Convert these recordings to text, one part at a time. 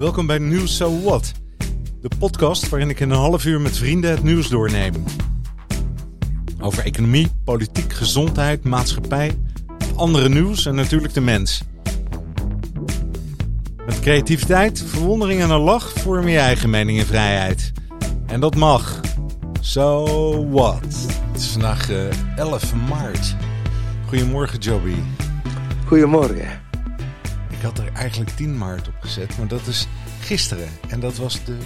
Welkom bij Nieuws So What, de podcast waarin ik in een half uur met vrienden het nieuws doorneem. Over economie, politiek, gezondheid, maatschappij, andere nieuws en natuurlijk de mens. Met creativiteit, verwondering en een lach vorm je eigen mening en vrijheid. En dat mag. So what? Het is vandaag eh, 11 maart. Goedemorgen, Joby. Goedemorgen. Ik had er eigenlijk 10 maart op gezet, maar dat is gisteren. En dat was de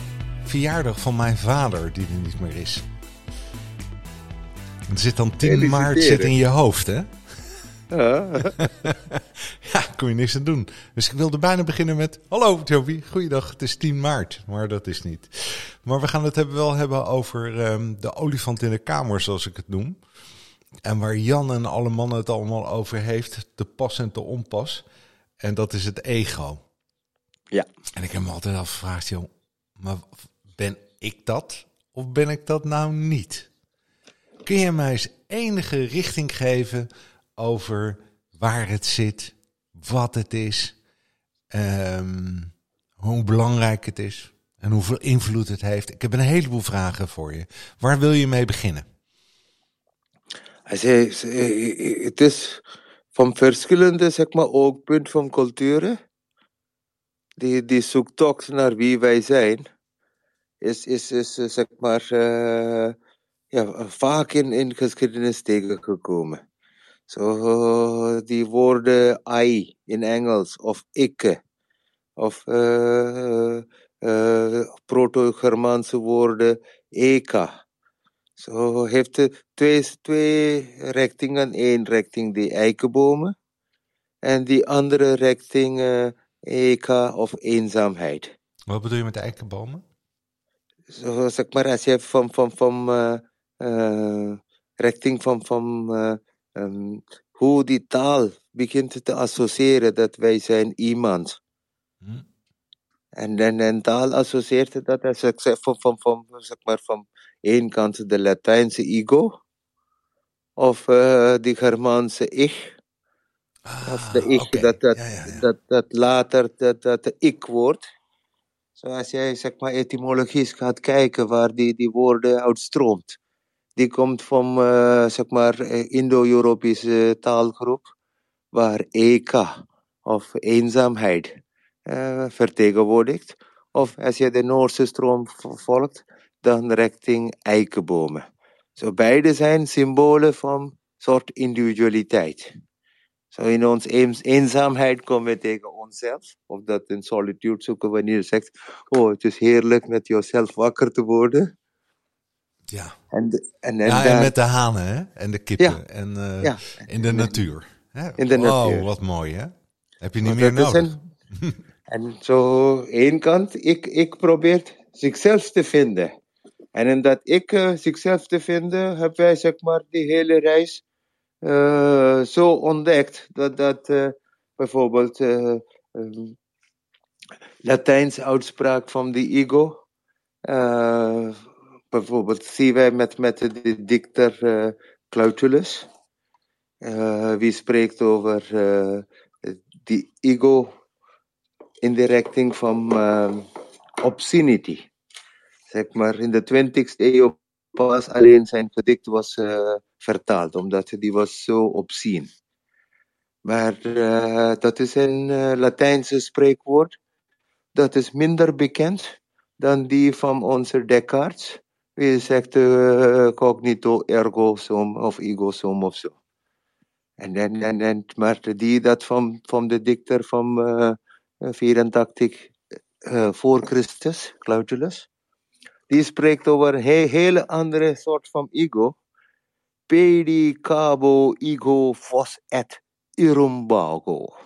verjaardag van mijn vader, die er niet meer is. Er zit dan 10 maart zit in je hoofd, hè? Ja. Ja, kon je niks aan doen. Dus ik wilde bijna beginnen met... Hallo Joby, goeiedag, het is 10 maart. Maar dat is niet. Maar we gaan het hebben, wel hebben over ehm, de olifant in de kamer, zoals ik het noem. En waar Jan en alle mannen het allemaal over heeft. De pas en de onpas. En dat is het ego. ja. En ik heb me altijd afgevraagd, joh, maar ben ik dat of ben ik dat nou niet? Kun je mij eens enige richting geven over waar het zit, wat het is, ehm, hoe belangrijk het is en hoeveel invloed het heeft? Ik heb een heleboel vragen voor je. Waar wil je mee beginnen? Hij zei, ze- het is van verschillende zeg maar, oogpunten van culturen. Die, die zoektocht naar wie wij zijn, is, is, is eh, zeg maar, eh, ja, vaak in, in geschiedenis tegengekomen. Zo, die woorden I in Engels, of ikke, of eh, eh, proto-Germaanse woorden eka. Zo heeft het twee, twee richtingen. Eén richting die eikenbomen. En die andere richting eh, eka of eenzaamheid. Wat bedoel je met de eikenbomen? Zo zeg maar, als je van, van, van eh, eh, richting van, van eh, ehm, hoe die taal begint te associëren dat wij zijn iemand. Hm? En, en, en taal associeert dat als ik zeg van, van, van, zeg maar, van één kant de Latijnse ego. Of eh de Germaanse ich. Of de ik, Ah, oké. dat, dat, Ja, ja, ja. dat, dat later dat, dat de ik wordt. Zoals jij zeg maar etymologisch gaat kijken waar die, die woorden uitstroomt. Die komt van eh, zeg maar eh, Indo-Europese taalgroep. Waar eka of eenzaamheid vertegenwoordigt. Of als je de Noorse stroom vo- volgt, dan richting eikenbomen. Zo beide zijn symbolen van soort individualiteit. Zo in ons eens- eenzaamheid komen we tegen onszelf. Of dat in solitude zoeken wanneer je zegt, oh het is heerlijk met jezelf wakker te worden. Ja. En, de- en, en ja, en daar- met de hanen hè? en de kippen Ja. en eh, Ja. in de natuur. Hè? In de wow, natuur. wat mooi hè? Heb je niet Want meer nodig. een- en zo, één kant, ik, ik probeer zichzelf te vinden. En in dat ik eh, zichzelf te vinden, hebben wij zeg maar die hele reis eh, zo ontdekt dat dat eh, bijvoorbeeld eh, ehm, Latijnse uitspraak van de ego. bijvoorbeeld zien wij met, met de dichter Claudius. Eh, wie spreekt over die ego in de richting van eh, obscenity. Zeg maar in de 20e eeuw pas alleen zijn gedicht was eh, vertaald, omdat die was zo obscene. Maar eh, dat is een eh, Latijnse spreekwoord. Dat is minder bekend dan die van onze Descartes. Wie zegt cognito ergo sum of ego sum of zo. En, en, en, maar die dat van, van de dichter van 84 eh, voor Christus, Claudius, die spreekt over een he- hele andere soort van ego. Pedi cabo ego fos et irumbago.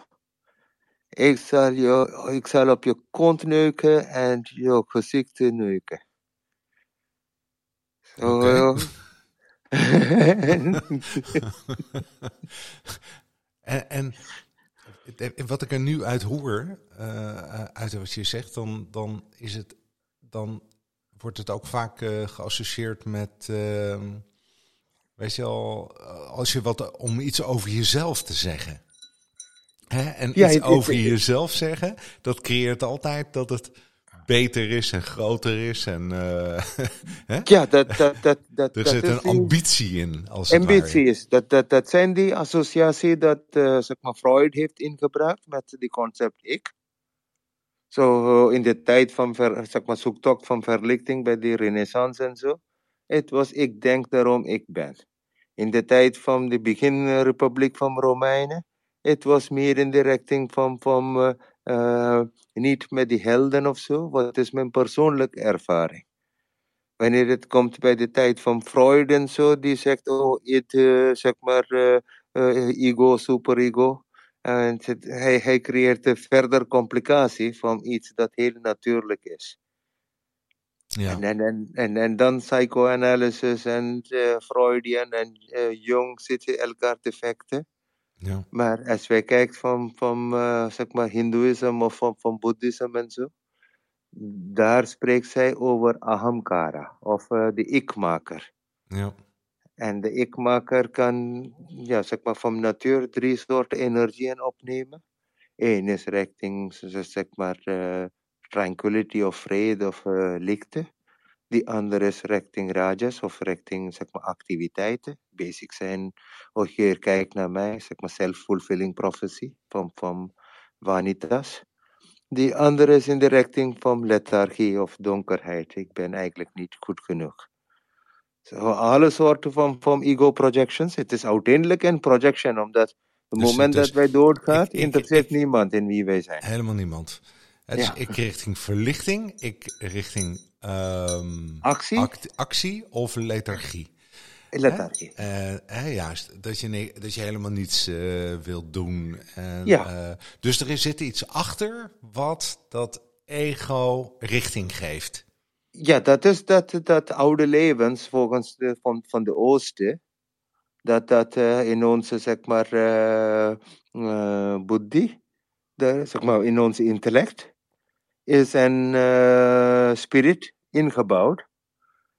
Ik zal, je, ik zal op je kont neuken en je gezicht neuken. Zo, joh. En, en wat ik er nu uit hoor, eh, uit wat je zegt, dan, dan, is het, dan wordt het ook vaak eh, geassocieerd met, ehm, weet je al, als je wat om iets over jezelf te zeggen. Hè? En Ja, iets over jezelf zeggen, dat creëert altijd dat het beter is en groter is. En hè? Ja, dat, dat, dat, dat, er zit een die ambitie in, als ambitie is. Dat, dat, dat zijn die associatie dat eh, zeg maar Freud heeft ingebracht met die concept ik. Zo eh, in de tijd van ver, zeg maar, zoektocht van verlichting bij de renaissance en zo. Het was ik denk daarom ik ben. In de tijd van de beginrepubliek van Romeinen. Het was meer in de richting van, van eh, niet met die helden of zo. Wat is mijn persoonlijke ervaring. Wanneer het komt bij de tijd van Freud en zo, die zegt, oh, het, eh, zeg maar, eh, ego, superego. En het- hij, hij creëert een verder complicatie van iets dat heel natuurlijk is. Ja, En, en, en, dan psychoanalysis en Freudian en Jung zitten elkaar te vechten. Ja, Maar als wij kijken van, van eh, zeg maar, Hindoeïsme of van, van Boeddhisme en zo, daar spreekt zij over ahamkara, of eh, de ikmaker. ja, En de ikmaker kan, ja, zeg maar, van natuur drie soorten energieën opnemen. Eén is richting, zeg maar, eh, tranquility of vrede of lichte. Die andere is richting rajas of richting, zeg maar, activiteiten. Basic zijn, oh hier, kijk naar mij, zeg maar, self-fulfilling prophecy van, van vanitas. Die andere is in de richting van lethargie of donkerheid. Ik ben eigenlijk niet goed genoeg. So, alle soorten van, van ego projections. Het is uiteindelijk een projection, omdat het Dus moment is- dat wij ik- interesseert niemand in wie wij zijn. helemaal niemand. Het is Ja. ik richting verlichting, ik richting ehm, Actie? act- actie of lethargie. Lethargie. Eh, hè, juist, dat je, dat je helemaal niets eh, wilt doen. En, Ja. eh, dus er zit iets achter wat dat ego richting geeft. Ja, dat is dat, dat oude levens volgens de, van, van de Oosten. Dat dat in onze, zeg maar, buddhi, de, zeg maar, in onze intellect, is een eh, spirit ingebouwd.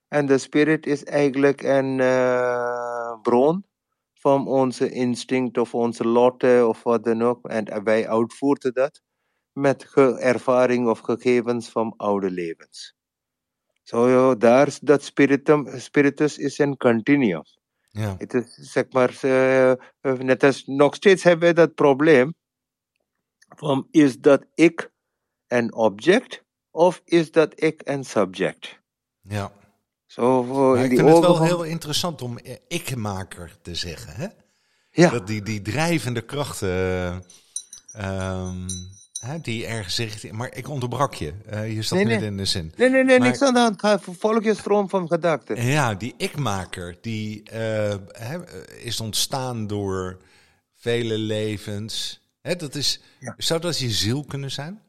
En de spirit is eigenlijk een eh, bron van onze instinct of onze lotte of wat dan ook. En wij uitvoeren dat met ervaring of gegevens van oude levens. Zo, ja, daar, dat spiritum, spiritus is een continuum. Ja, Het is, zeg maar, eh, net als nog steeds hebben we dat probleem van is dat ik een object of is dat ik een subject? ja. Zo, voor in ik die vind het wel heel interessant om eh, ik-maker te zeggen. Hè? Ja, Dat die, die drijvende krachten, eh, ehm, hè, die ergens richting... Maar ik onderbrak je. Eh, je zat Nee, midden nee. in de zin. nee, nee, nee, Maar- niks aan de hand. Ga, volg je stroom van gedachten. En Ja, die ikmaker, die eh, hè, is ontstaan door vele levens. Hè, dat is, Ja. Zou dat je ziel kunnen zijn?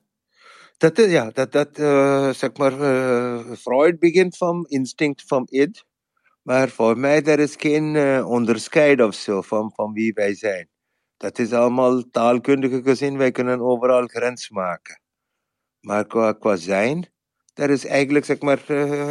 Dat is, ja, dat, dat eh, zeg maar, eh, Freud begint van instinct van id. Maar voor mij, er is geen eh, onderscheid of zo van, van wie wij zijn. Dat is allemaal taalkundige gezien, wij kunnen overal grens maken. Maar qua, qua zijn, er is eigenlijk, zeg maar,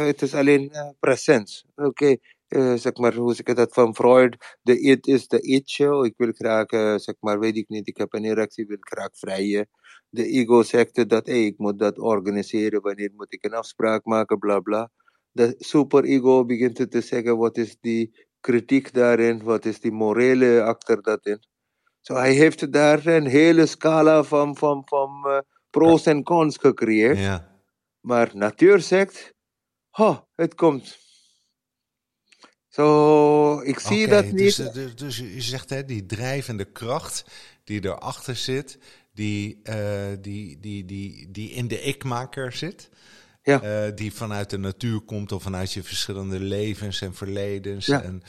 het is alleen presence. Oké, eh, zeg maar, hoe zeg ik dat van Freud? De id is de itje. Ik wil graag, eh, zeg maar, weet ik niet, ik heb een erectie, ik wil graag vrijen. De ego zegt dat, hey, ik moet dat organiseren, wanneer moet ik een afspraak maken, bla bla. De superego begint te zeggen, wat is die kritiek daarin, wat is die morele achter dat in. Zo, hij heeft daar een hele scala van, van, van uh, pro's en cons gecreëerd. Ja. Maar natuur zegt, oh, het komt. Zo, ik zie Okay, dat niet. Dus, dus, dus je zegt, hè, die drijvende kracht die erachter zit, die, uh, die, die, die, die in de ikmaker zit. Ja. Uh, die vanuit de natuur komt of vanuit je verschillende levens en verledens. Ja. En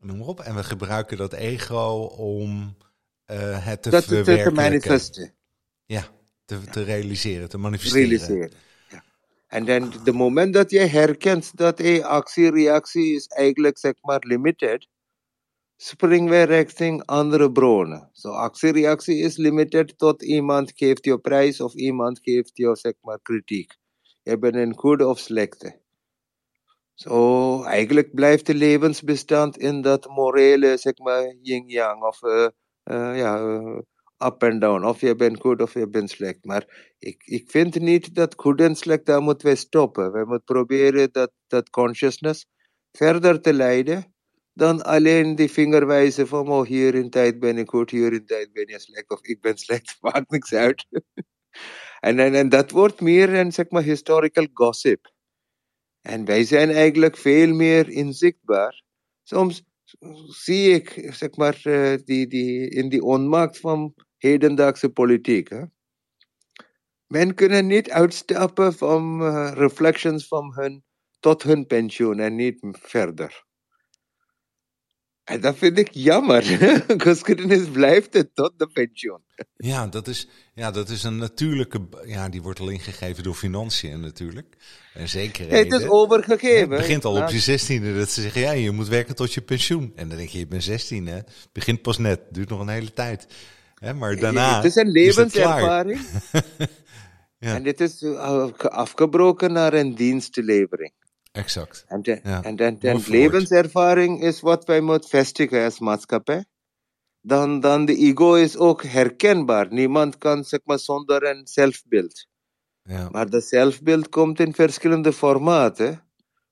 noem maar op. En we gebruiken dat ego om uh, het te dat verwerken. te manifesteren. Ja, te, te realiseren, te manifesteren. Realiseren. En dan de moment dat je herkent dat hey, actie-reactie is eigenlijk zeg maar limited, springen we richting andere bronnen. Zo so, actie-reactie is limited tot iemand geeft je prijs of iemand geeft je zeg maar kritiek. Je bent een goede of slechte. Zo, so, eigenlijk blijft de levensbestand in dat morele, zeg maar, yin-yang of uh, ja, uh, up en down. Of je bent goed of je bent slecht. Maar ik, ik vind niet dat goed en slecht, daar moeten we stoppen. We moeten proberen dat, dat consciousness verder te leiden. Dan alleen die vinger wijzen van, oh hier in tijd ben ik goed, hier in tijd ben je slecht. Of ik ben slecht, maakt niks uit. en, en, en dat wordt meer een zeg maar historical gossip. En wij zijn eigenlijk veel meer inzichtbaar. Soms zie ik, zeg maar, eh, die, die, in die onmacht van hedendaagse politiek. Men kunnen niet uitstappen van uh, reflections van hun tot hun pensioen en niet verder. En dat vind ik jammer. Geschiedenis blijft het tot de pensioen. Ja, dat is, ja, dat is een natuurlijke. Ja, die wordt al ingegeven door financiën natuurlijk. En zeker. Het is overgegeven. Het begint al op je zestiende dat ze zeggen: ja, je moet werken tot je pensioen. En dan denk je: je bent 16, hè? Begint pas net. duurt nog een hele tijd. Hè? Maar daarna. Het is een levenservaring. ja. En dit is afgebroken naar een dienstlevering. Exact. En, de, ja. en, en, en levenservaring is wat wij moeten vestigen als maatschappij. Dan, dan de ego is ook herkenbaar. Niemand kan zeg maar, zonder een zelfbeeld. Ja. Maar dat zelfbeeld komt in verschillende formaten.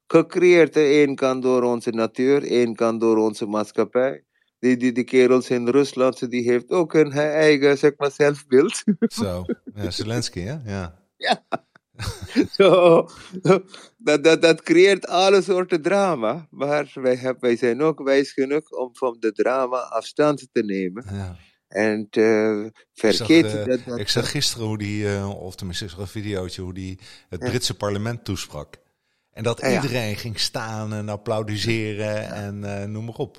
Gecreëerd, één kan door onze natuur, één kan door onze maatschappij. Die, die, die kerels in Rusland, die heeft ook een eigen zeg maar, zelfbeeld. Zo, ja, Zelensky, hè? Ja. ja. Zo, dat, dat, dat creëert alle soorten drama. Maar wij, wij zijn ook wijs genoeg om van de drama afstand te nemen. Ja. En uh, vergeet ik zag, dat, dat, Ik zag gisteren hoe die, uh, of tenminste een videootje, hoe die het Britse parlement toesprak. En dat iedereen ging staan en applaudisseren en noem maar op.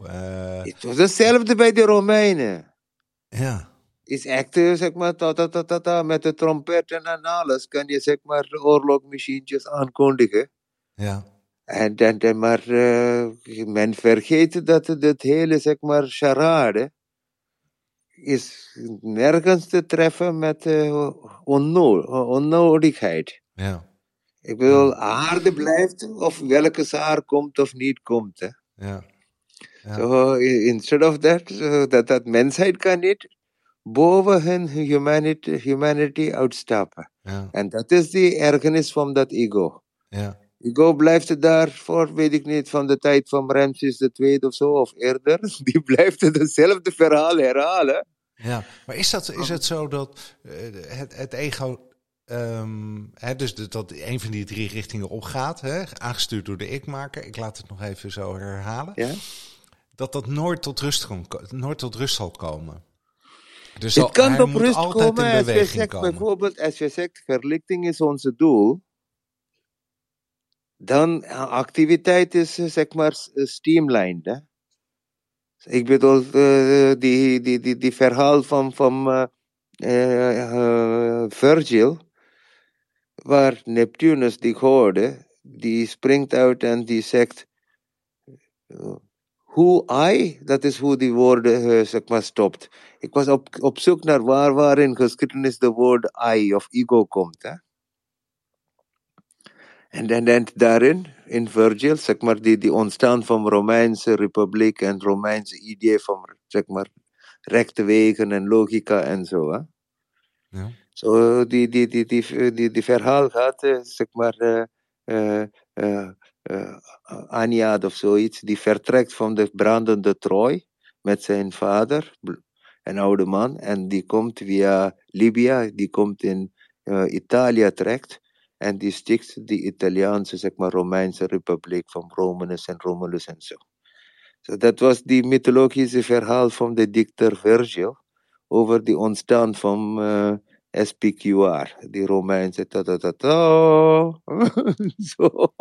het was hetzelfde bij de Romeinen. Ja is echt, zeg maar, ta, ta, ta, ta, ta, met de trompetten en alles kan je, zeg maar, oorlogmachientjes aankondigen. Ja. En, en, en maar uh, men vergeet dat het hele, zeg maar, charade is nergens te treffen met uh, onno onnodigheid. Ja. Ik bedoel, aarde blijft of welke zaar komt of niet komt. Hè. Ja. Ja. So, instead of that, so dat, dat mensheid kan niet, boven hun humanity, humanity uitstappen. Ja. En dat is die ergernis van dat ego. Ja. Ego blijft daar voor, weet ik niet, van de tijd van Ramses II of zo, of eerder. Die blijft hetzelfde verhaal herhalen. Ja, maar is, dat, is het zo dat uh, het, het ego Um, hè, dus dat een van die drie richtingen opgaat, hè, aangestuurd door de ikmaker. Ik laat het nog even zo herhalen. Ja? Dat dat nooit tot rust, kan, nooit tot rust zal komen. Dus het kan op rust komen als je zegt, komen. bijvoorbeeld als je zegt verlichting is onze doel, dan activiteit is zeg maar streamlined. Hè? Ik bedoel, uh, die, die, die, die verhaal van, van uh, uh, Virgil, waar Neptunus die hoorde, die springt uit en die zegt, hoe I, dat is hoe die woorden uh, zeg maar stopt. Ik was op, op zoek naar waar, waar in geschiedenis de woord I of ego komt. Hè? En, en, en daarin, in Virgil, zeg maar, die, die ontstaan van Romeinse republiek en Romeinse idee van, zeg maar, rechte wegen en logica en zo. Hè? Ja. Zo, die, die, die, die, die, die verhaal gaat, zeg maar, uh, uh, uh, Aniad of zoiets, die vertrekt van de brandende Trooi met zijn vader, een oude man, en die komt via Libië, die komt in uh, Italië terecht, en die sticht die Italiaanse, zeg maar, Romeinse republiek van Romanus en Romulus en zo. So dat was die mythologische verhaal van de dichter Virgil over die ontstaan van uh, SPQR, die Romeinse ta ta ta ta.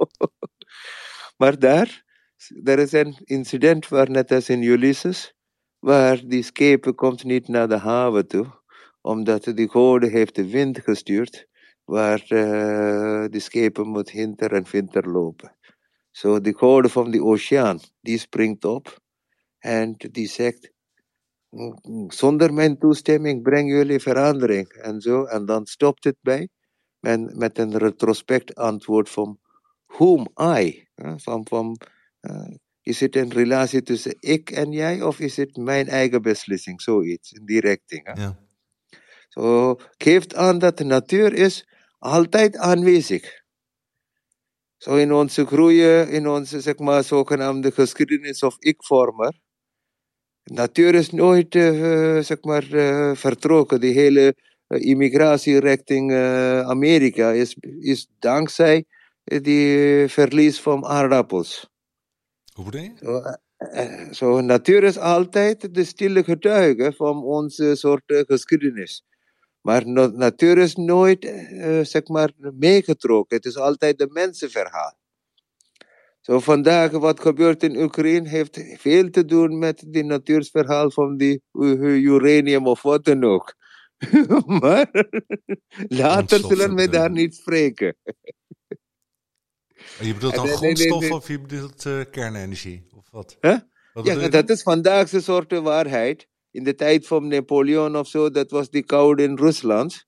Maar daar, er is een incident waar net als in Ulysses, waar die schepen komt niet naar de haven toe, omdat de goden heeft de wind gestuurd, waar uh, de schepen moet hinter en winter lopen. Zo, so, de goden van de oceaan, die springt op en die zegt, zonder mijn toestemming brengen jullie verandering en zo. En dan stopt het bij met, met een retrospect antwoord van whom I. Van, van, uh, is het een relatie tussen ik en jij of is het mijn eigen beslissing? Zoiets, in die richting. Ja. Zo geeft aan dat de natuur is altijd aanwezig. Zo in onze groeien, in onze zeg maar, zogenaamde geschiedenis of ik-vormer. Natuur is nooit uh, zeg maar, uh, vertrokken. Die hele uh, immigratie richting Amerika is, is dankzij die verlies van aardappels. Hoe bedoel je? Zo, natuur is altijd de stille getuige van onze soort geschiedenis. Maar natuur is nooit zeg maar, meegetrokken. Het is altijd de mensenverhaal. Zo vandaag, wat gebeurt in Oekraïne, heeft veel te doen met die natuursverhaal van die uranium of wat dan ook. maar later zullen we daar niet spreken. Je bedoelt dan grondstof of je bedoelt uh, kernenergie? Of wat? Huh? wat ja, dat is vandaag een soort waarheid in de tijd van Napoleon of zo, dat was die koude in Rusland.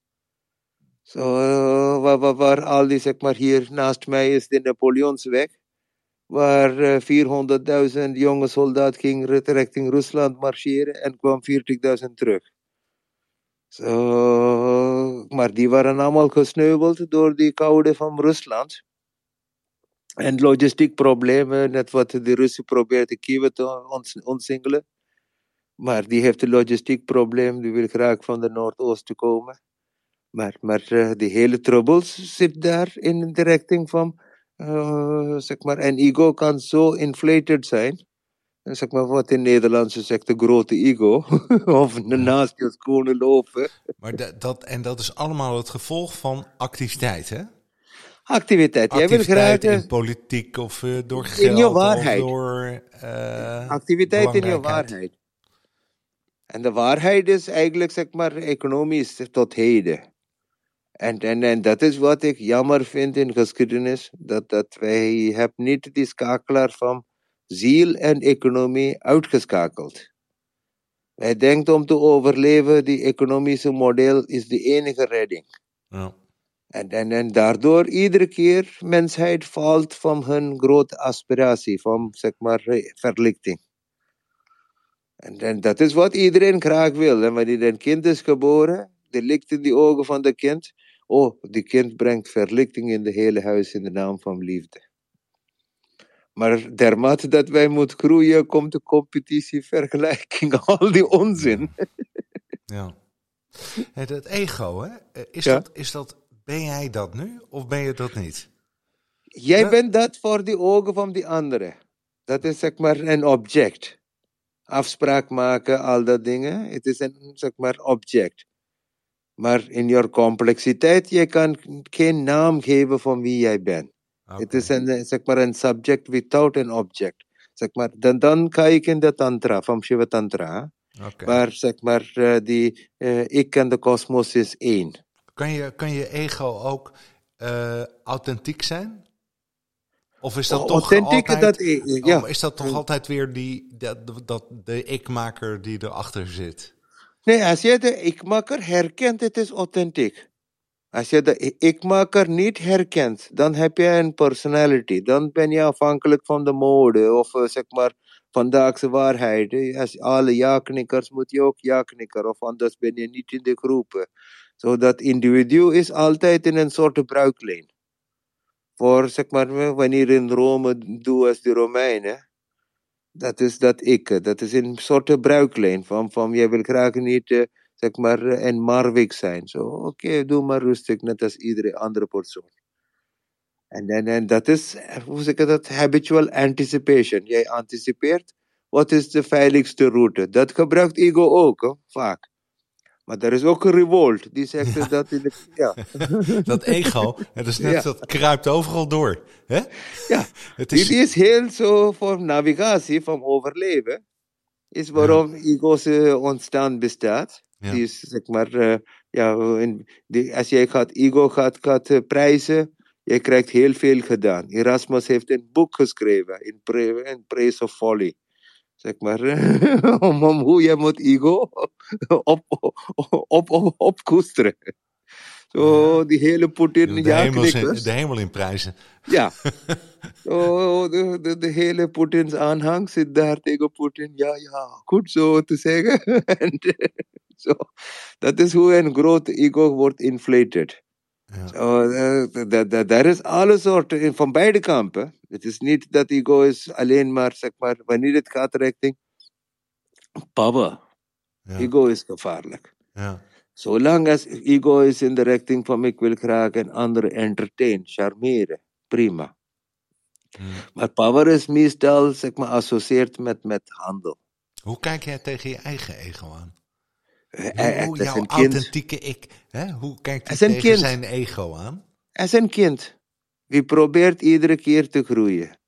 Zo, uh, waar, waar, waar, al die, zeg maar, hier naast mij is de Napoleonsweg. Waar uh, 400.000 jonge soldaten gingen richting Rusland marcheren en kwam 40.000 terug. Maar die waren allemaal gesneuveld door die koude van Rusland. En logistiek problemen, net wat de Russen probeerden Kiev te ontsingelen. Maar die heeft een logistiek probleem, die wil graag van de Noordoosten komen. Maar, maar uh, die hele troubles zit daar in de richting van, uh, zeg maar, en ego kan zo inflated zijn. En zeg maar wat in Nederlandse zegt de grote ego. of naast je schoenen lopen. Maar dat, dat, en dat is allemaal het gevolg van activiteit, hè? Activiteit. Jij wil graag. in politiek of uh, door geld. In je waarheid. Of door, Activiteit in je waarheid. En de waarheid is eigenlijk, zeg maar, economisch tot heden. En, en, en dat is wat ik jammer vind in geschiedenis, dat, dat wij hebben niet die schakelaar van ziel en economie uitgeschakeld. Wij denken om te overleven, die economische model is de enige redding. Ja. En, en, en daardoor iedere keer mensheid valt van hun grote aspiratie, van zeg maar verlichting. En, en dat is wat iedereen graag wil. En wanneer een kind is geboren, de licht in de ogen van de kind. Oh, die kind brengt verlichting in de hele huis in de naam van liefde. Maar dermate dat wij moeten groeien, komt de competitie, vergelijking, al die onzin. Ja. Het, ego, hè? Is, dat, is dat, ben jij dat nu of ben je dat niet? Jij bent dat voor de ogen van die anderen. Dat is zeg maar een object afspraak maken, al dat dingen. Het is een, zeg maar, object. Maar in je complexiteit, je kan geen naam geven van wie jij bent. Het is een, zeg maar, een subject without an object. Zeg maar, dan, dan kijk in de tantra, van Shiva Tantra. Okay. Waar zeg maar, uh, die, uh, ik en de kosmos is één. Kan je, kan je ego ook uh, authentiek zijn? Of is dat oh, toch altijd, dat, ja. Oh, is dat toch altijd weer die, dat, dat, de ikmaker die erachter zit? Nee, als je de ikmaker herkent, het is authentiek. Als je de ikmaker niet herkent, dan heb je een personality. Dan ben je afhankelijk van de mode of uh, zeg maar vandaagse waarheid. Als alle ja-knikkers moet je ook ja-knikker, of anders ben je niet in de groepen. Zodat so individu is altijd in een soort bruikleen voor, zeg maar, wanneer in Rome doe als de Romeinen. Dat is dat ik. Dat is een soort bruiklijn van, van jij wil graag niet, uh, zeg maar, een marwik zijn. Zo, oké, doe maar rustig, net als iedere andere persoon. En, en, en dat is, hoe zeg ik dat, habitual anticipation. Jij anticipeert, wat is de veiligste route? Dat gebruikt ego ook, vaak. Maar er is ook een revolt. Die zegt ja. dat in de. Ja. dat ego, het is net ja. dat kruipt overal door. Hè? Ja, het is... dit is heel zo voor navigatie, van overleven. Is waarom ego's uh, ontstaan bestaat. Die is zeg maar, uh, ja, in, die, als jij gaat, ego gaat, gaat uh, prijzen, je krijgt heel veel gedaan. Erasmus heeft een boek geschreven, in, pra in Praise of Folly zeg maar, om, om hoe je moet ego op, op, op, op, koesteren. Zo, ja. die hele Poetin, de, hemel in, de hemel in prijzen. Ja. Zo, de, de, de hele Poetins aanhang zit daar tegen Poetin. Ja, ja, goed zo te zeggen. en, Zo, dat is hoe een groot ego wordt inflated. Ja. Zo, eh, dat- dat- Daar is alle soorten van beide kampen. Het is niet dat ego is alleen maar, zeg maar, wanneer het gaat richting power. Ja. Ego is gevaarlijk. Ja. Zolang als ego is in de richting van ik wil graag een andere entertain, charmeren, prima. Mm. Maar power is meestal, zeg maar, associeerd met, met handel. Hoe kijk jij tegen je eigen ego aan? Eh, Hoe, eh, hoe is jouw kind. authentieke ik, hè? hoe kijkt hij tegen kind. zijn ego aan? Het is een kind. Die probeert iedere keer te groeien.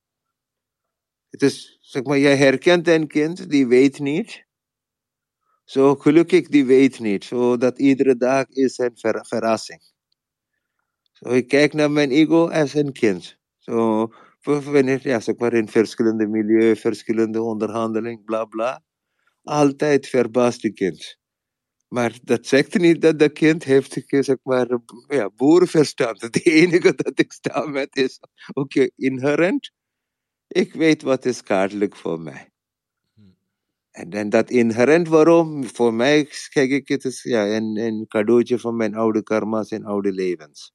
Het is, zeg maar, jij herkent een kind, die weet niet. Zo gelukkig, die weet niet. Zo dat iedere dag is een ver- verrassing. Zo, ik kijk naar mijn ego als een kind. Zo, wanneer, ja, zeg maar, in verschillende milieu, verschillende onderhandeling, bla bla. Altijd verbaast die kind. Maar dat zegt niet dat de kind heeft, zeg maar, ja, boerenverstand. Het enige dat ik sta met is, oké, inherent. Ik weet wat is schadelijk voor mij. En dan dat inherent waarom, voor mij kijk ik het is ja, een, een cadeautje van mijn oude karma's en oude levens.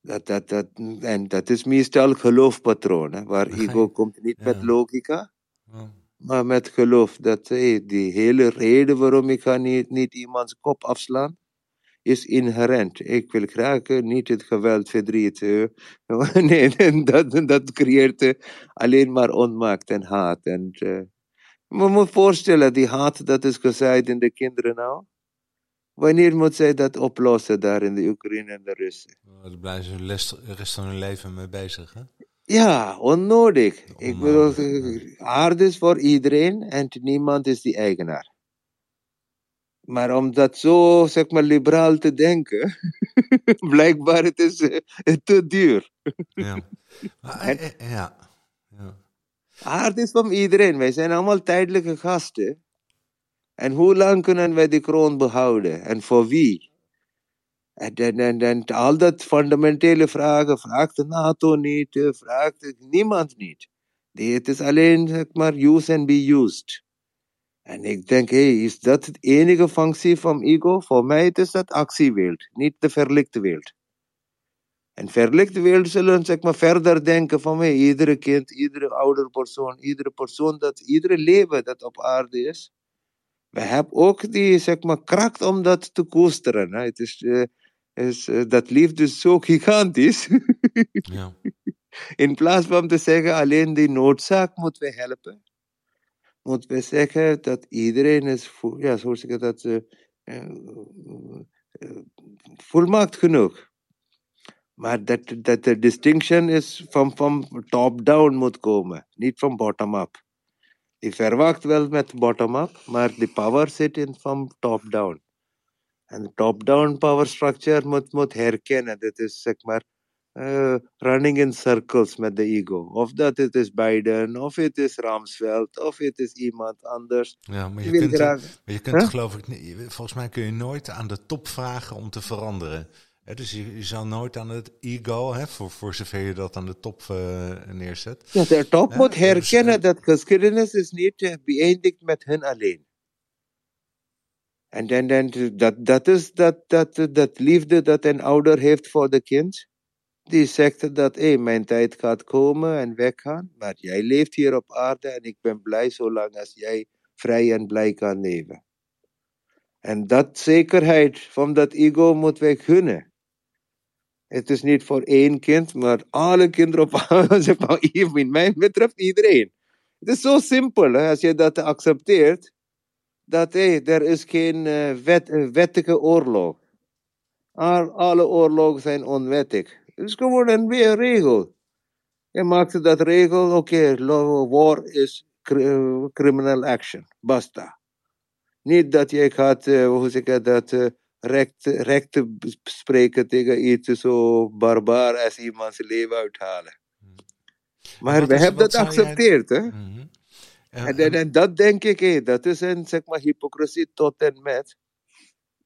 Dat, dat, dat, en dat is meestal geloofpatroon, hè, waar ego komt niet met logica, Ja. Maar met geloof. Dat die hele reden waarom ik ga niet, niet iemands kop afslaan, is inherent. Ik wil graag eh, niet het geweld, verdriet. eh, nee, dat, dat creëert eh, alleen maar onmaakt en haat. En, eh, je moet voorstellen, die haat dat is gezaaid in de kinderen nou. Wanneer moet zij dat oplossen daar in de Oekraïne en de Russen? Daar blijven ze de rest van hun leven mee bezig. Hè? Ja, onnodig. Ik bedoel, Onnodig, eh, aarde is voor iedereen en niemand is die eigenaar. Maar om dat zo, zeg maar, liberaal te denken, blijkbaar het is eh, te duur. Ja. En- eh, eh, ja. ja. Aarde is van iedereen. Wij zijn allemaal tijdelijke gasten. En hoe lang kunnen wij die kroon behouden? En voor wie? En, en, en, en al dat fundamentele vragen vraagt de NATO niet, vraagt niemand niet. Het is alleen zeg maar use and be used. En ik denk, hey, is dat het enige functie van ego? Voor mij is dat actiewereld, niet de verlichte wereld. En verlichte wereld zullen zeg maar, verder denken van hey, iedere kind, iedere ouder persoon, iedere persoon, dat, iedere leven dat op aarde is. We hebben ook die zeg maar, kracht om dat te koesteren. Hè. Het is, eh, is, eh, dat liefde is zo gigantisch. ja. In plaats van te zeggen alleen die noodzaak moeten we helpen, moeten we zeggen dat iedereen is, vo- ja, zo ik dat, eh, eh, eh, volmaakt genoeg. Maar dat, dat de distinction is van, van top-down moet komen, niet van bottom-up. Je verwacht wel met bottom-up, maar de power zit in van top-down. En de top-down power structure moet, moet herkennen. Dat is zeg maar eh, running in circles met de ego. Of dat het is Biden, of het is Ramsveld, of het is iemand anders. ja, maar Je kunt, graag. maar je kunt Huh? geloof ik volgens mij kun je nooit aan de top vragen om te veranderen. Dus je, je zal nooit aan het ego, hè, voor, voor zover je dat aan de top eh, neerzet. Ja, de top moet dus, herkennen eh, dat geschiedenis is niet beëindigd met hen alleen. En dan, dan, dat, dat is dat, dat, dat liefde dat een ouder heeft voor de kind. Die zegt dat hey, mijn tijd gaat komen en weggaan. Maar jij leeft hier op aarde en ik ben blij zolang als jij vrij en blij kan leven. En dat zekerheid van dat ego moet wij gunnen. Het is niet voor één kind, maar alle kinderen op aarde. In mij betreft iedereen. Het is zo simpel als je dat accepteert. Dat hey, er is geen eh, wet, wettige oorlog. Al, alle oorlogen zijn onwettig. Het is gewoon een weer regel. Je maakt dat regel, oké, lo- war is eh, criminal action. Basta. Niet dat je gaat, eh, hoe zeg ik dat, recht, recht spreken tegen iets zo barbaar als iemands leven uithalen. Maar Wat we is- hebben dat geaccepteerd, hè? En- En, en, en dat denk ik, hé, dat is een zeg maar, hypocrisie tot en met.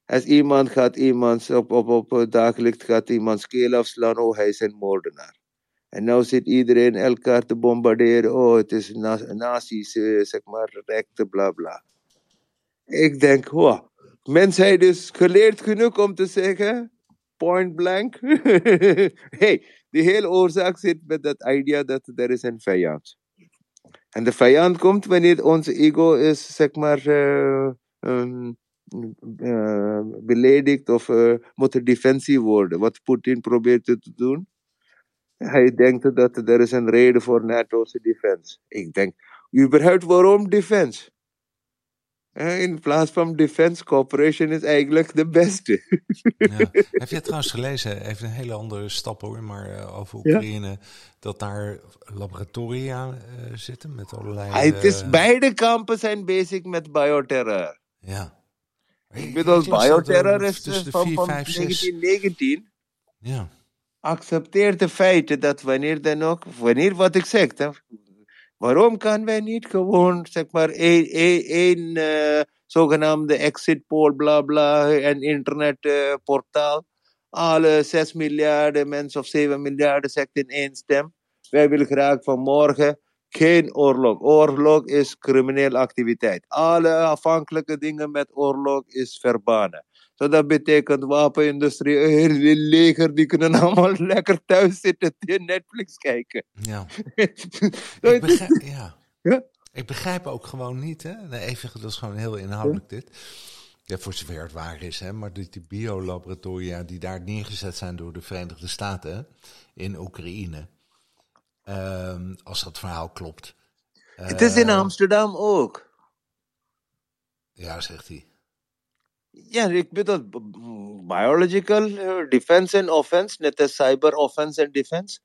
Als iemand gaat iemand op, op, op dagelijks gaat iemands keel afslaan, oh hij is een moordenaar. En nou zit iedereen elkaar te bombarderen, oh het is na nazi's, eh, zeg maar, rechten, bla bla. Ik denk, wow, mensheid is geleerd genoeg om te zeggen, point blank. hey, de hele oorzaak zit met dat idea dat er is een vijand. En de vijand komt wanneer ons ego is, zeg maar, uh, um, uh, beledigd of uh, moet er defensie worden. Wat Poetin probeert te doen. Hij denkt dat er is een reden voor NATO's defense. Ik denk, überhaupt waarom defense? In plaats van Defense Corporation is eigenlijk de beste. ja. Heb je trouwens gelezen, even een hele andere stap hoor, maar uh, over Oekraïne, dat daar laboratoria uh, zitten met allerlei... Het is, uh, beide kampen zijn bezig met bioterror. Ja. Ik bedoel, bioterror is van, 4, van 5, 1919. Ja. Accepteer de feiten dat wanneer dan ook, wanneer wat ik zeg, Waarom kan wij niet gewoon, zeg maar, één, één uh, zogenaamde exit poll, bla bla, en internetportaal. Uh, Alle 6 miljard mensen of 7 miljard zegt in één stem. Wij willen graag vanmorgen geen oorlog. Oorlog is criminele activiteit. Alle afhankelijke dingen met oorlog is verbannen. So dat betekent wapenindustrie, hele leger, die kunnen allemaal lekker thuis zitten en Netflix kijken. Ja. ik, begrijp, ja. ja. ik begrijp ook gewoon niet, hè. Nee, even, dat is gewoon heel inhoudelijk dit. Ja, voor zover het waar is, hè. Maar die, die biolaboratoria die daar neergezet zijn door de Verenigde Staten in Oekraïne. Um, als dat verhaal klopt. Het is in ehm, Amsterdam ook. Ja, zegt hij. Ja, ik bedoel, biological uh, defense en offense, net als cyber offense en defense.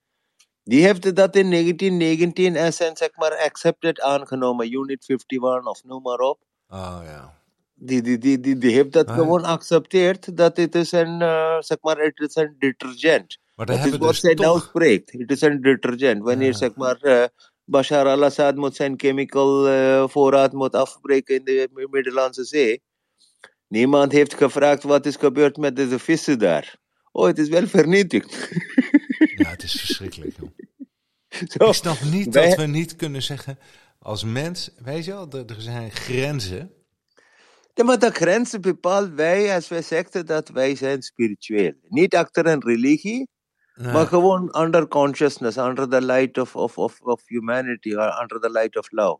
Die heeft dat in 1919 als een, zeg maar, accepted aangenomen, Unit 51 of noem maar op. Oh ja. Die, die, die, die, die heeft dat ah, gewoon geaccepteerd dat het is een, uh, zeg maar, het is een detergent. Maar dat is wat dus zij nou spreekt. Het is een detergent. Wanneer, ah. zeg maar, uh, Bashar al-Assad moet zijn chemical uh, voorraad moet afbreken in de Middellandse Zee Niemand heeft gevraagd wat is gebeurd met deze vissen daar. Oh, het is wel vernietigd. Ja, het is verschrikkelijk. Joh. Zo, Ik snap niet wij... dat we niet kunnen zeggen als mens, weet je wel, er zijn grenzen. Ja, maar de grenzen bepaalt wij als wij zeggen dat wij zijn spiritueel. Niet achter een religie, maar gewoon under consciousness, under the light of, of, of, of humanity, or under the light of love.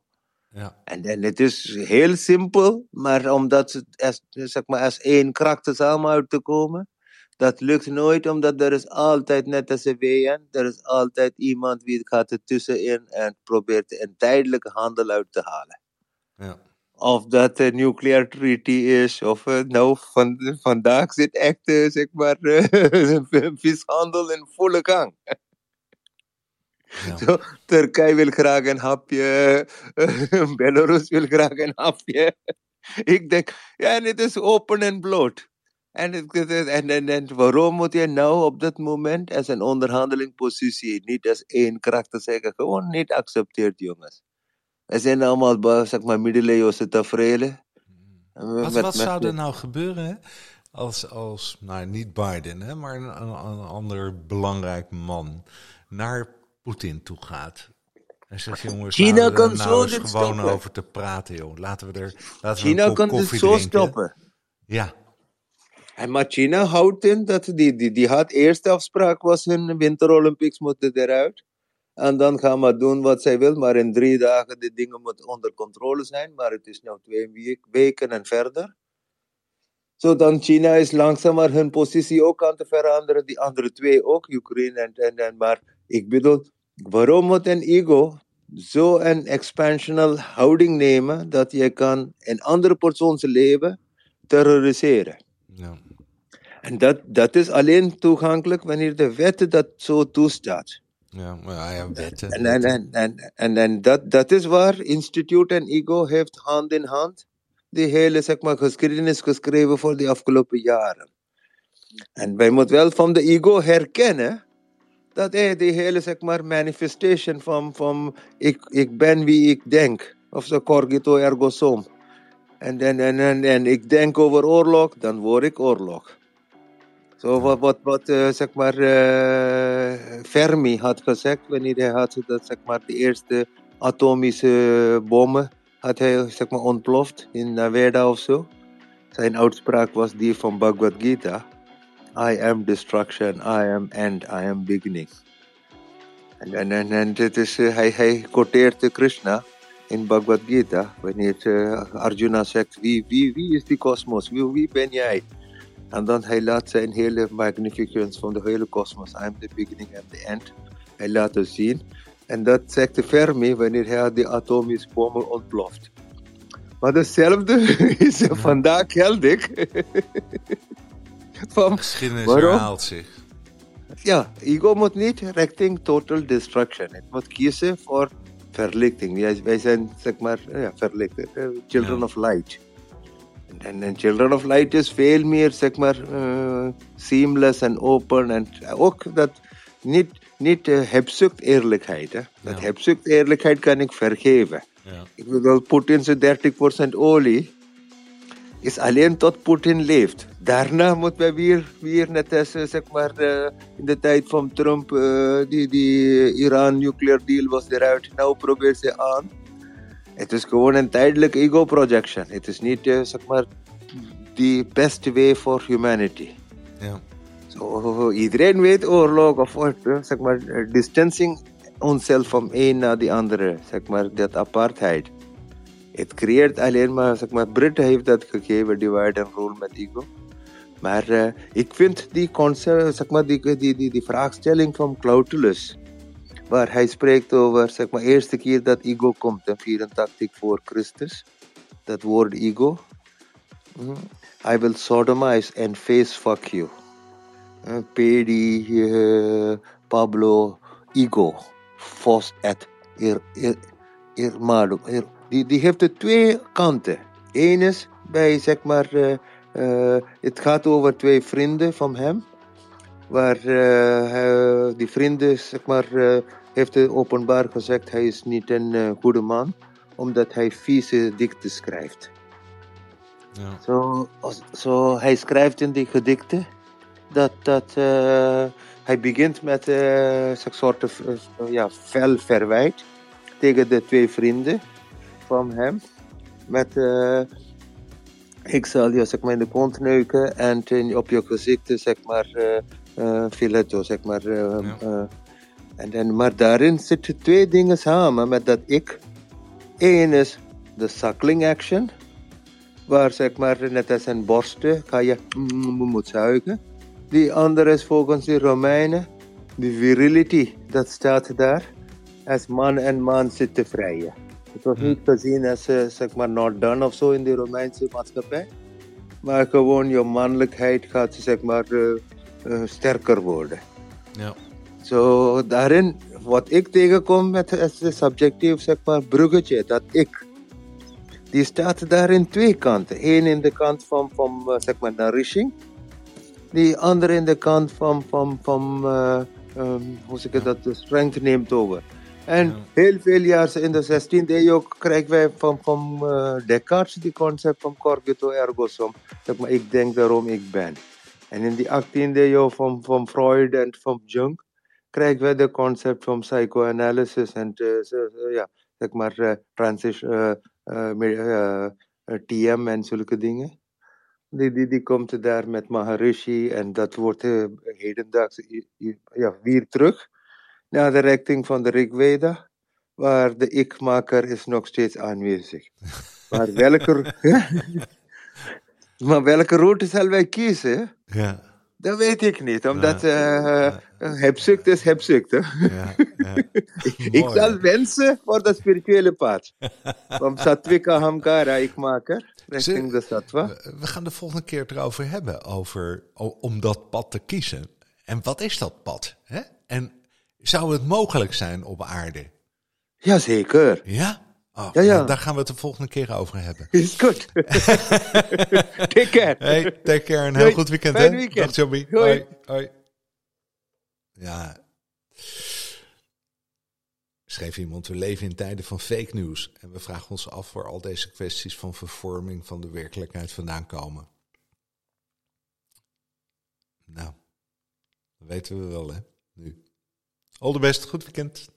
Ja. En, en het is heel simpel, maar om dat als, zeg maar, als één kracht samen uit te komen, dat lukt nooit, omdat er is altijd, net als de VN, er is altijd iemand die gaat er tussenin en probeert een tijdelijke handel uit te halen. Ja. Of dat een nuclear treaty is, of uh, nou, van, vandaag zit echt, uh, zeg maar, vishandel in volle gang. Ja. Turkije wil graag een hapje, Belarus wil graag een hapje. Ik denk, ja, het is open en bloot. En, en, en, en waarom moet je nou op dat moment als een onderhandelingpositie niet als één kracht zeggen, gewoon niet accepteert, jongens. We zijn allemaal, zeg maar, middeleeuwse tafereelen. Wat, met, wat zou er nou gebeuren als, als nou niet Biden, hè, maar een, een ander belangrijk man naar Poetin toe gaat. En zegt, jongens, China nou, kan nou zo eens gewoon stoppen. over te praten, joh. Laten we er laten China we kan dit zo stoppen. Ja. En maar China houdt in dat die, die, die had eerste afspraak was hun Winter Olympics moeten eruit. En dan gaan we doen wat zij wil, maar in drie dagen de dingen moeten onder controle zijn. Maar het is nu twee weken en verder. Zo dan China is langzamer hun positie ook aan te veranderen. Die andere twee ook, Oekraïne en, en, en maar ik bedoel, waarom moet een ego zo een expansional houding nemen dat je kan een andere persoon zijn leven terroriseren? Ja. En dat, dat is alleen toegankelijk wanneer de wet dat zo toestaat. Ja, maar ja, wetten. En, en, en, en, en, en dat, dat is waar Instituut en Ego heeft hand in hand die hele zeg maar, geschiedenis geschreven voor de afgelopen jaren. En wij moeten wel van de ego herkennen dat is die hele zeg maar, manifestation van, van ik, ik ben wie ik denk. Of zo corgito ergo sum. En, en, en, en, en ik denk over oorlog, dan word ik oorlog. Zo wat, wat, wat uh, zeg maar, uh, Fermi had gezegd wanneer hij had dat zeg maar, de eerste atomische bommen had hij zeg maar ontploft in Naveda of zo. Zijn uitspraak was die van Bhagavad Gita. I am destruction, I am end, I am beginning. En, en, en, en dit is, uh, hij, hij quoteert Krishna in Bhagavad Gita. Wanneer uh, Arjuna zegt, wie, wie, wie is die kosmos? Wie, wie ben jij? En dan hij laat zijn hele magnificence van de hele kosmos. I am the beginning and the end. Hij laat het zien. En dat zegt de Fermi wanneer hij die atomische bom ontploft. Maar hetzelfde is vandaag geldig. van, Geschiedenis waarom? herhaalt zich. Ja, ego moet niet richting total destruction. Het moet kiezen voor verlichting. Wij, wij zijn, zeg maar, ja, verlicht. children of light. En, en Children of Light is veel meer, zeg maar, uh, seamless en open. En ook dat niet, niet uh, hebzucht eerlijkheid. Hè? Dat ja. hebzucht eerlijkheid kan ik vergeven. Ja. Ik bedoel, Poetin's 30% olie is alleen tot Poetin leeft. Daarna moeten we weer, weer net als zeg maar, uh, in de tijd van Trump, uh, die, die Iran nuclear deal was eruit. Nou probeert ze aan. Het is gewoon een tijdelijk ego projection. Het is niet, uh, zeg maar, the best way for humanity. Ja. So, iedereen weet oorlog of wat, zeg maar, distancing onszelf van een naar de andere, zeg maar, dat apartheid. Het creëert alleen maar, zeg maar, Britten heeft dat gegeven, divide and rule met ego. Maar ik vind die concept, zeg maar, die, die, die, die vraagstelling van Claudius, waar hij spreekt over, zeg maar, eerste keer dat ego komt, in 84 voor Christus, dat woord ego. Mm, I will sodomize and face fuck you. Uh, Pedi, uh, Pablo, ego, forced at ir, ir, irmado. Ir, die, die heeft de twee kanten. Eén is bij, zeg maar, uh, uh, het gaat over twee vrienden van hem. Waar uh, die vrienden, zeg maar, heeft openbaar gezegd, hij is niet een goede man. Omdat hij vieze dikten schrijft. Ja. Zo, zo, hij schrijft in die gedichten dat, dat hij begint met een soort ja, fel verwijt tegen de twee vrienden van hem. Met ik zal je zeg maar, in de kont neuken en op je gezicht zeg maar uh, filetto, zeg maar. Ja. en dan, maar daarin zitten twee dingen samen met dat ik. Eén is de suckling action, waar zeg maar net als een borsten ga je moet zuigen. Die andere is volgens de Romeinen de virility, dat staat daar. Als man en man zitten vrijen. Het niet gezien als zeg maar not done of zo in de Romeinse maatschappij. Maar gewoon je mannelijkheid gaat zeg maar uh, uh, sterker worden. Ja. Zo so, daarin, wat ik tegenkom met het subjectief zeg maar bruggetje, dat ik. Die staat daar in twee kanten. Eén in de kant van, van zeg maar nourishing. Die andere in de kant van, van, van um, hoe zeg ik dat, de strength neemt over. En ja. heel veel jaar in de 16e eeuw krijgen wij van, van uh, Descartes die concept van cogito ergo sum. Zeg maar, ik denk daarom ik ben. En in die 18e eeuw van, van Freud en van Jung krijgen wij de concept van psychoanalysis en uh, ja, zeg maar uh, transition, TM en zulke dingen. Die, die, die komt daar met Maharishi en dat wordt hedendaags ja, weer terug naar de richting van de Rigveda, waar de ikmaker is nog steeds aanwezig. Maar welke, maar welke route zal wij kiezen? Ja. Dat weet ik niet, omdat uh, hebzucht is hebzucht. Hè? Ja, ja. ik zal wensen voor dat spirituele pad. Van Satvika Hamkara, ikmaker, richting de Sattva. We gaan de volgende keer het erover hebben, over, om dat pad te kiezen. En wat is dat pad? Hè? En zou het mogelijk zijn op aarde? Jazeker. Ja? Oh, ja, ja. Daar gaan we het de volgende keer over hebben. Is goed. take care. Hey, take care. Een heel goed weekend. Fijn weekend. Dag Joby. Hoi. Hoi. Ja. Schreef iemand, we leven in tijden van fake news. En we vragen ons af waar al deze kwesties van vervorming van de werkelijkheid vandaan komen. Nou, dat weten we wel hè, nu. Al de best, goed weekend.